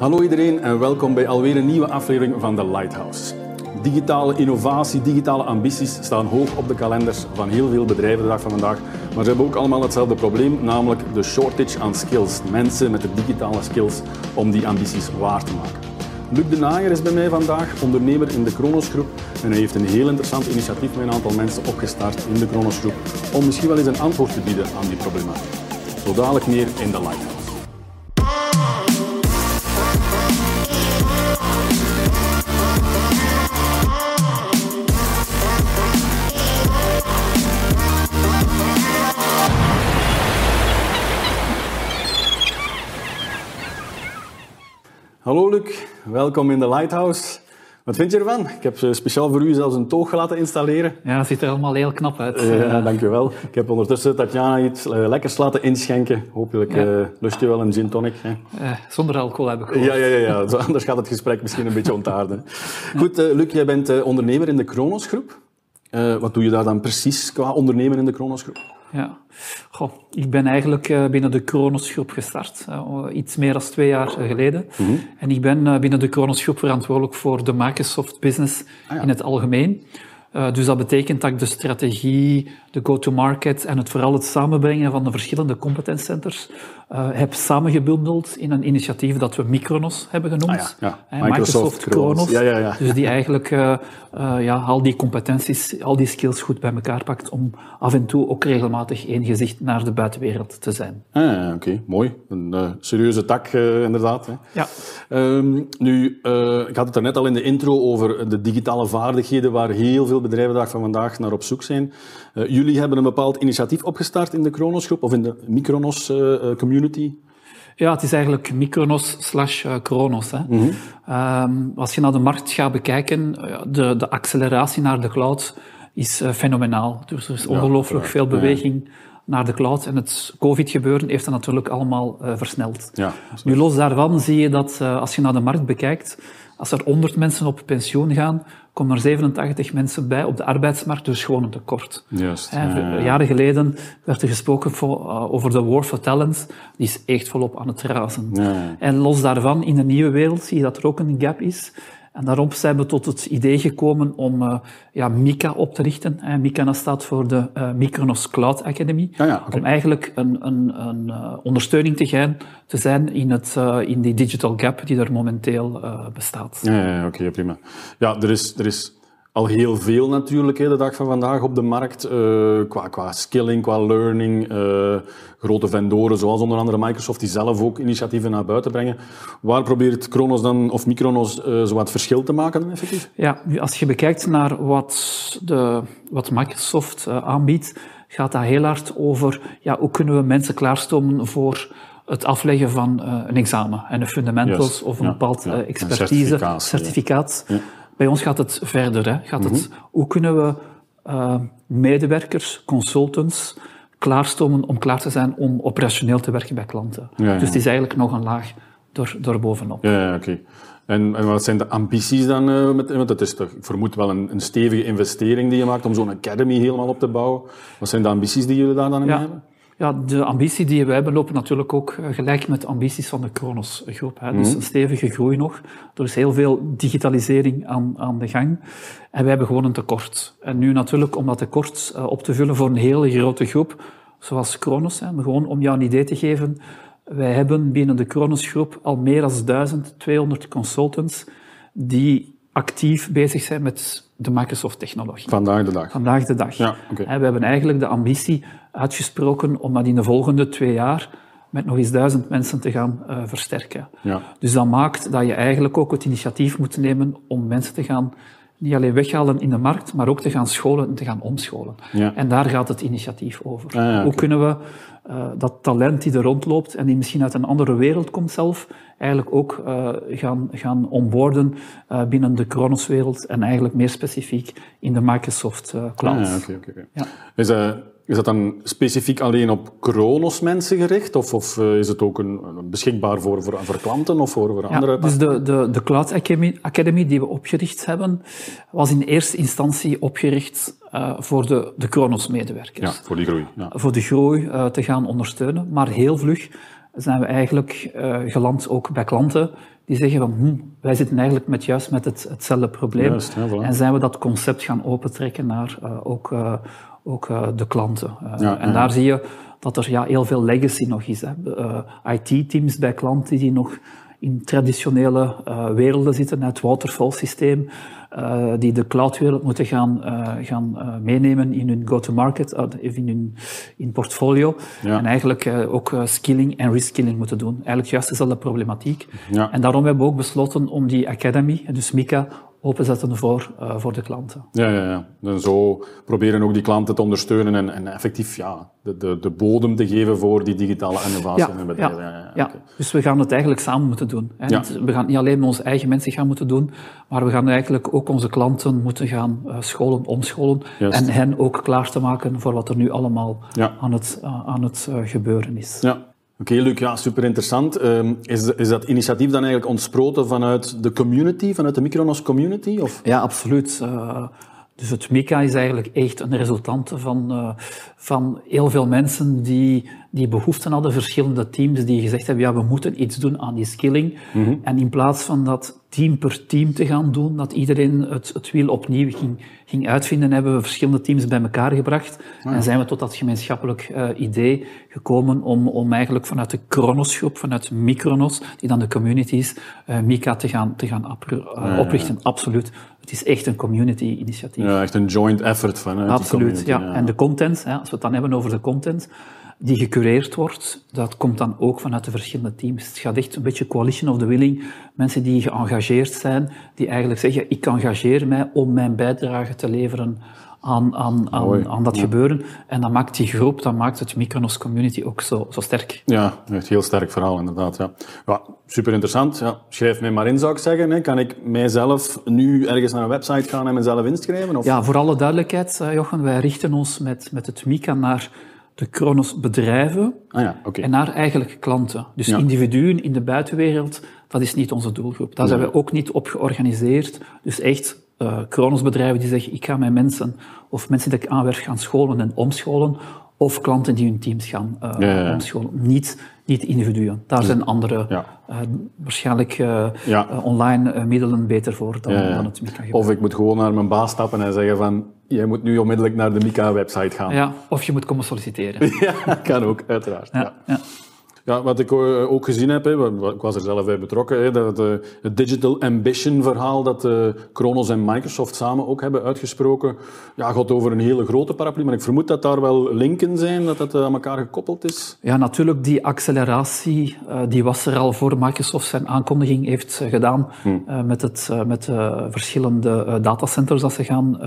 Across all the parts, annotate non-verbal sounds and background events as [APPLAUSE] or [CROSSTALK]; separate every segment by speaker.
Speaker 1: Hallo iedereen en welkom bij alweer een nieuwe aflevering van The Lighthouse. Digitale innovatie, digitale ambities staan hoog op de kalenders van heel veel bedrijven de dag van vandaag. Maar ze hebben ook allemaal hetzelfde probleem, namelijk de shortage aan skills. Mensen met de digitale skills om die ambities waar te maken. Luc de Naaier is bij mij vandaag, ondernemer in de Kronos Groep. En hij heeft een heel interessant initiatief met een aantal mensen opgestart in de Kronos Groep om misschien wel eens een antwoord te bieden aan die problematiek. Zo dadelijk meer in The Lighthouse. Hallo Luc, welkom in de Lighthouse. Wat vind je ervan? Ik heb eh, speciaal voor u zelfs een toog laten installeren.
Speaker 2: Ja, dat ziet er allemaal heel knap uit.
Speaker 1: Ja, dankjewel. Ik heb ondertussen Tatjana iets uh, lekkers laten inschenken. Hopelijk ja. uh, lust je wel een gin tonic. Hè?
Speaker 2: zonder alcohol heb ik gehoord.
Speaker 1: Ja, ja, ja, ja. Zo, anders gaat het gesprek misschien een beetje ontaarden. Goed, Luc, jij bent ondernemer in de Kronos Groep. wat doe je daar dan precies qua ondernemer in de Kronos Groep?
Speaker 2: Ja, Goh, ik ben eigenlijk uh, binnen de Kronos Groep gestart, uh, iets meer dan twee jaar geleden. Mm -hmm. En ik ben binnen de Kronos Groep verantwoordelijk voor de Microsoft Business ah, ja. in het algemeen. Dus dat betekent dat ik de strategie, de go-to-market en het vooral het samenbrengen van de verschillende competence centers heb samengebundeld in een initiatief dat we Micronos hebben genoemd.
Speaker 1: Ah, ja. Ja.
Speaker 2: Microsoft, Microsoft Kronos.
Speaker 1: Ja, ja, ja.
Speaker 2: Dus die eigenlijk ja, al die competenties, al die skills goed bij elkaar pakt om af en toe ook regelmatig één gezicht naar de buitenwereld te zijn.
Speaker 1: Ah, Oké, okay. mooi. Een uh, serieuze tak, uh, inderdaad. Hè.
Speaker 2: Ja.
Speaker 1: Um, nu, uh, ik had het er net al in de intro over de digitale vaardigheden waar heel veel bedrijven dag van vandaag naar op zoek zijn. jullie hebben een bepaald initiatief opgestart in de Kronos groep of in de Micronos community.
Speaker 2: Ja, het is eigenlijk Micronos slash Kronos. Hè. Mm -hmm. um, als je naar de markt gaat bekijken, de, de acceleratie naar de cloud is uh, fenomenaal. Dus er is ongelooflijk ja, veel beweging ja. naar de cloud. En het COVID-gebeuren heeft dat natuurlijk allemaal uh, versneld.
Speaker 1: Ja,
Speaker 2: nu, los daarvan zie je dat uh, als je naar de markt bekijkt, als er 100 mensen op pensioen gaan, komen er 87 mensen bij op de arbeidsmarkt, dus gewoon een tekort.
Speaker 1: Juist.
Speaker 2: Hè, jaren geleden werd er gesproken voor, over de war for talent. Die is echt volop aan het razen. En los daarvan, in de nieuwe wereld zie je dat er ook een gap is. En daarom zijn we tot het idee gekomen om uh, ja, MICA op te richten. En MICA staat voor de uh, Micronos Cloud Academy.
Speaker 1: Ah, ja, okay.
Speaker 2: Om eigenlijk een, een, een uh, ondersteuning te, gaan, te zijn in, het, in die digital gap die er momenteel bestaat.
Speaker 1: Ja, ja oké, okay, prima. Ja, er is, er is al heel veel natuurlijk hè, de dag van vandaag op de markt. Uh, qua, qua skilling, qua learning. Uh, grote vendoren zoals onder andere Microsoft die zelf ook initiatieven naar buiten brengen. Waar probeert Kronos dan, of Micronos uh, zo wat verschil te maken dan effectief?
Speaker 2: Ja, als je bekijkt naar wat, de, wat Microsoft aanbiedt, gaat dat heel hard over ja, hoe kunnen we mensen klaarstomen voor het afleggen van een examen en de fundamentals yes. of een ja, bepaald ja, expertise,
Speaker 1: certificaat.
Speaker 2: certificaat.
Speaker 1: Ja.
Speaker 2: Bij ons gaat het verder. Hè. Gaat het, mm -hmm. Hoe kunnen we uh, medewerkers, consultants, klaarstomen om klaar te zijn om operationeel te werken bij klanten?
Speaker 1: Ja, ja.
Speaker 2: Dus het is eigenlijk nog een laag door, doorbovenop.
Speaker 1: Ja, ja oké. Okay. En, en, wat zijn de ambities dan? Uh, met, want het is toch, ik vermoed wel een, een stevige investering die je maakt om zo'n academy helemaal op te bouwen. Wat zijn de ambities die jullie daar dan in hebben?
Speaker 2: Ja, de ambitie die wij hebben lopen natuurlijk ook gelijk met de ambities van de Kronos groep. Hè. Dus een stevige groei nog. Er is heel veel digitalisering aan, aan de gang. En wij hebben gewoon een tekort. En nu natuurlijk om dat tekort uh, op te vullen voor een hele grote groep, zoals Kronos, hè, maar gewoon om jou een idee te geven. Wij hebben binnen de Kronos groep al meer dan 1200 consultants die actief bezig zijn met de Microsoft-technologie.
Speaker 1: Vandaag de dag.
Speaker 2: Vandaag de dag.
Speaker 1: Ja, okay.
Speaker 2: We hebben eigenlijk de ambitie uitgesproken om dat in de volgende twee jaar met nog eens duizend mensen te gaan uh, versterken.
Speaker 1: Ja.
Speaker 2: Dus dat maakt dat je eigenlijk ook het initiatief moet nemen om mensen te gaan niet alleen weghalen in de markt, maar ook te gaan scholen en te gaan omscholen.
Speaker 1: Ja.
Speaker 2: En daar gaat het initiatief over.
Speaker 1: Ah, ja, okay.
Speaker 2: Hoe kunnen we uh, dat talent die er rondloopt en die misschien uit een andere wereld komt zelf, eigenlijk ook uh, gaan, gaan onboarden uh, binnen de Kronos-wereld en eigenlijk meer specifiek in de Microsoft Cloud.
Speaker 1: Ah, ja, okay, okay, ja. Is, is dat dan specifiek alleen op Kronos mensen gericht? Of, of is het ook een, beschikbaar voor, voor, voor, klanten of voor, voor andere?
Speaker 2: dus de, de, de Cloud Academy, Academy die we opgericht hebben, was in eerste instantie opgericht uh, voor de, de Kronos-medewerkers.
Speaker 1: Ja, voor die groei. Ja.
Speaker 2: Voor de groei uh, te gaan ondersteunen. Maar heel vlug zijn we eigenlijk uh, geland ook bij klanten die zeggen van hm, wij zitten eigenlijk met, juist met het, hetzelfde probleem.
Speaker 1: Juist, ja, voilà.
Speaker 2: En zijn we dat concept gaan opentrekken naar uh, ook, uh, ook de klanten.
Speaker 1: Ja,
Speaker 2: en
Speaker 1: ja.
Speaker 2: daar zie je dat er ja, heel veel legacy nog is. IT-teams bij klanten die nog in traditionele werelden zitten, het waterfall-systeem, uh, die de cloudwereld moeten gaan, uh, gaan uh, meenemen in hun go-to-market, in hun in portfolio.
Speaker 1: Ja.
Speaker 2: En eigenlijk ook skilling en reskilling moeten doen. Eigenlijk juist dezelfde problematiek.
Speaker 1: Ja.
Speaker 2: En daarom hebben we ook besloten om die academy, dus MICA, openzetten voor, voor de klanten.
Speaker 1: Ja, ja, ja. En zo proberen ook die klanten te ondersteunen en, en effectief ja, de, de, de bodem te geven voor die digitale innovatie
Speaker 2: ja,
Speaker 1: in.
Speaker 2: Ja,
Speaker 1: Ja, ja,
Speaker 2: dus we gaan het eigenlijk samen moeten doen. Hè.
Speaker 1: Ja.
Speaker 2: We gaan niet alleen met onze eigen mensen gaan moeten doen, maar we gaan eigenlijk ook onze klanten moeten gaan uh, scholen, omscholen
Speaker 1: Juist.
Speaker 2: en hen ook klaar te maken voor wat er nu allemaal aan het, uh, aan het gebeuren is.
Speaker 1: Ja. Oké, Luc, ja, super interessant. Um, is, is dat initiatief dan eigenlijk ontsproten vanuit de community, vanuit de Micronos community? Of?
Speaker 2: Ja, absoluut. Uh, dus het MICA is eigenlijk echt een resultante van, uh, van heel veel mensen die, die behoefte hadden, verschillende teams die gezegd hebben, ja, we moeten iets doen aan die skilling.
Speaker 1: Mm -hmm.
Speaker 2: En in plaats van dat team per team te gaan doen, dat iedereen het, het wiel opnieuw ging, ging uitvinden, hebben we verschillende teams bij elkaar gebracht.
Speaker 1: Ah,
Speaker 2: En zijn we tot dat gemeenschappelijk uh, idee gekomen om, om eigenlijk vanuit de Kronos groep, vanuit Micronos, die dan de communities, uh, Mika te gaan, te gaan uh,
Speaker 1: ja,
Speaker 2: oprichten. Absoluut. Het is echt een community-initiatief.
Speaker 1: Ja, echt een joint effort die
Speaker 2: Absoluut, ja. En de content, hè, als we het dan hebben over de content, die gecureerd wordt, dat komt dan ook vanuit de verschillende teams. Het gaat echt een beetje coalition of the willing. Mensen die geëngageerd zijn, die eigenlijk zeggen, ik engageer mij om mijn bijdrage te leveren aan, aan, aan, aan dat
Speaker 1: ja.
Speaker 2: gebeuren. En dat maakt die groep, dat maakt het Micronos community ook zo, zo sterk.
Speaker 1: Ja, echt heel sterk verhaal inderdaad. Ja. Ja, super interessant. Ja, schrijf mij maar in, zou ik zeggen. Hè. Kan ik mijzelf nu ergens naar een website gaan en mezelf inschrijven? Of?
Speaker 2: Ja, voor alle duidelijkheid, eh, Jochen, wij richten ons met, met het MICA naar de Kronos bedrijven
Speaker 1: Ah ja, oké.
Speaker 2: en naar eigenlijk klanten. Dus
Speaker 1: Ja.
Speaker 2: individuen in de buitenwereld, dat is niet onze doelgroep. Daar zijn
Speaker 1: Nee.
Speaker 2: we ook niet op georganiseerd. Dus echt eh Kronos bedrijven die zeggen, ik ga mijn mensen of mensen die ik aanwerf gaan scholen en omscholen, of klanten die hun teams gaan eh,
Speaker 1: Ja, ja, ja.
Speaker 2: omscholen. Niet, niet individuen. Daar zijn andere,
Speaker 1: Ja.
Speaker 2: eh, waarschijnlijk eh, online middelen beter voor dan, dan het MICA
Speaker 1: Of ik moet gewoon naar mijn baas stappen en zeggen van, jij moet nu onmiddellijk naar de Mika-website gaan.
Speaker 2: Ja, of je moet komen solliciteren. [LAUGHS]
Speaker 1: Ja, kan ook, uiteraard. Ja.
Speaker 2: Ja,
Speaker 1: wat ik eh, ook gezien heb, ik was er zelf bij betrokken, dat, eh, het Digital Ambition verhaal dat eh Kronos en Microsoft samen ook hebben uitgesproken, ja, gaat over een hele grote paraplu, maar ik vermoed dat daar wel linken zijn, dat dat aan elkaar gekoppeld is.
Speaker 2: Ja, natuurlijk, die acceleratie die was er al voor Microsoft zijn aankondiging heeft gedaan eh, met, het, met de verschillende datacenters dat ze gaan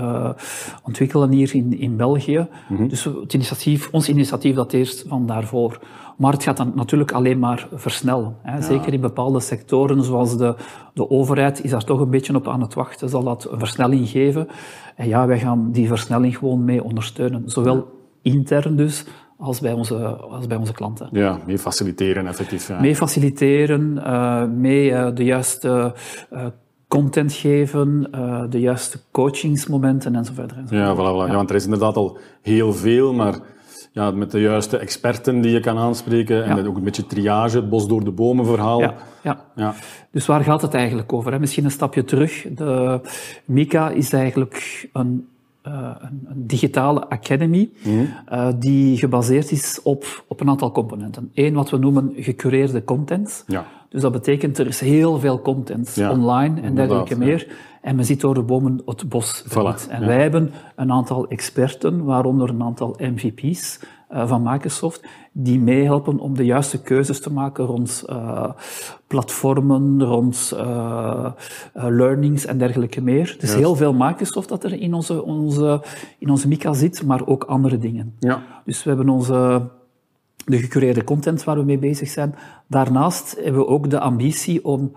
Speaker 2: ontwikkelen hier in, in België. Dus het initiatief, ons initiatief dateert van daarvoor. Maar het gaat dan natuurlijk alleen maar versnellen. Hè. Zeker in bepaalde sectoren, zoals de, de overheid, is daar toch een beetje op aan het wachten. Zal dat een versnelling geven? En ja, wij gaan die versnelling gewoon mee ondersteunen. Zowel intern dus, als bij onze, als bij onze klanten.
Speaker 1: Ja, mee faciliteren effectief. Ja.
Speaker 2: Mee faciliteren, eh, mee eh, de juiste eh, content geven, de juiste coachingsmomenten en zo verder. En zo
Speaker 1: Ja, voilà. ja, want er is inderdaad al heel veel, maar ja, met de juiste experten die je kan aanspreken en
Speaker 2: Ja.
Speaker 1: ook een beetje triage, het bos door de bomen verhaal.
Speaker 2: Ja, ja.
Speaker 1: Ja.
Speaker 2: Dus waar gaat het eigenlijk over? Hè? Misschien een stapje terug. De Mika is eigenlijk een, eh, een, een digitale academy eh, die gebaseerd is op, op een aantal componenten. Eén, wat we noemen gecureerde content.
Speaker 1: Ja.
Speaker 2: Dus dat betekent er is heel veel content online en dergelijke meer. En men ziet door de bomen het bos
Speaker 1: Voilà.
Speaker 2: En
Speaker 1: ja.
Speaker 2: wij hebben een aantal experten, waaronder een aantal MVP's eh, van Microsoft, die meehelpen om de juiste keuzes te maken rond eh, platformen, rond eh, learnings en dergelijke meer. Het is
Speaker 1: Juist.
Speaker 2: heel veel Microsoft dat er in onze, onze, in onze Mika zit, maar ook andere dingen.
Speaker 1: Ja.
Speaker 2: Dus we hebben onze, de gecureerde content waar we mee bezig zijn. Daarnaast hebben we ook de ambitie om,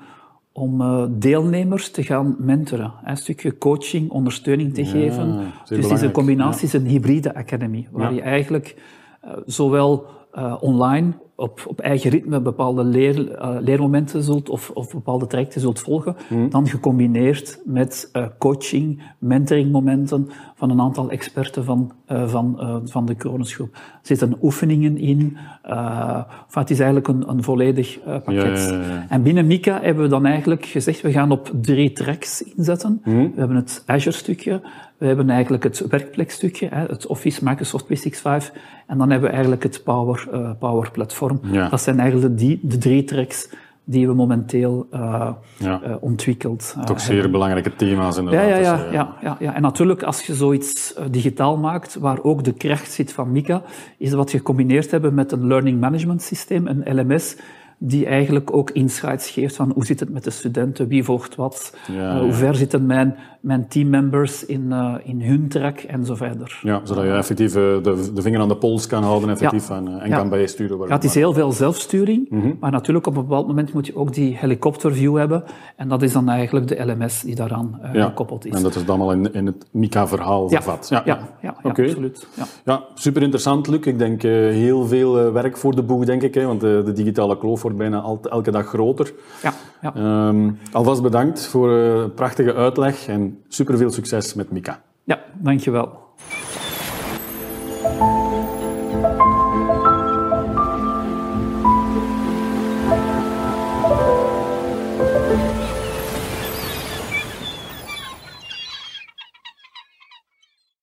Speaker 2: om eh, deelnemers te gaan mentoren. Een stukje coaching, ondersteuning te geven. Dus het is een combinatie, het is een hybride academy, waar
Speaker 1: Ja.
Speaker 2: je eigenlijk eh, zowel eh, online op, op eigen ritme bepaalde leer, uh, leermomenten zult of, of bepaalde trajecten zult volgen, dan gecombineerd met uh, coaching, mentoringmomenten van een aantal experten van, uh, van, van de Kronosgroep. Er zitten oefeningen in. het is eigenlijk een, een volledig pakket. Ja, ja, ja. En binnen Mika hebben we dan eigenlijk gezegd, we gaan op drie tracks inzetten. We hebben het Azure-stukje, we hebben eigenlijk het werkplekstukje, het Office Microsoft 365, en dan hebben we eigenlijk het Power, Power Platform. Ja. Dat zijn eigenlijk de, de drie tracks die we momenteel uh, ja. uh, ontwikkeld
Speaker 1: uh, Toch zeer hebben. belangrijke thema's inderdaad.
Speaker 2: Ja, ja, ja, dus, ja, ja, ja, En natuurlijk, als je zoiets digitaal maakt, waar ook de kracht zit van Mika, is wat je gecombineerd hebben met een learning management systeem, een LMS, die eigenlijk ook insights geeft van hoe zit het met de studenten, wie volgt wat, hoe ver zitten mijn, mijn teammembers in, uh, in hun track en zo verder.
Speaker 1: Ja, zodat je effectief uh, de, de vinger aan de pols kan houden effectief ja. en, en ja. kan bijsturen.
Speaker 2: Ja, het is heel veel zelfsturing, mm -hmm. maar natuurlijk op een bepaald moment moet je ook die helikopterview hebben en dat is dan eigenlijk de LMS die daaraan gekoppeld is.
Speaker 1: En dat is dan al in, in het Mika-verhaal vervat.
Speaker 2: Ja, ja, ja,
Speaker 1: okay.
Speaker 2: absoluut.
Speaker 1: Ja. super interessant, Luc. Ik denk heel veel werk voor de boeg, denk ik, hè, want de digitale kloof wordt bijna al, elke dag groter.
Speaker 2: Ja, ja.
Speaker 1: Um, alvast bedankt voor een prachtige uitleg en super veel succes met Mika.
Speaker 2: Ja, dankjewel.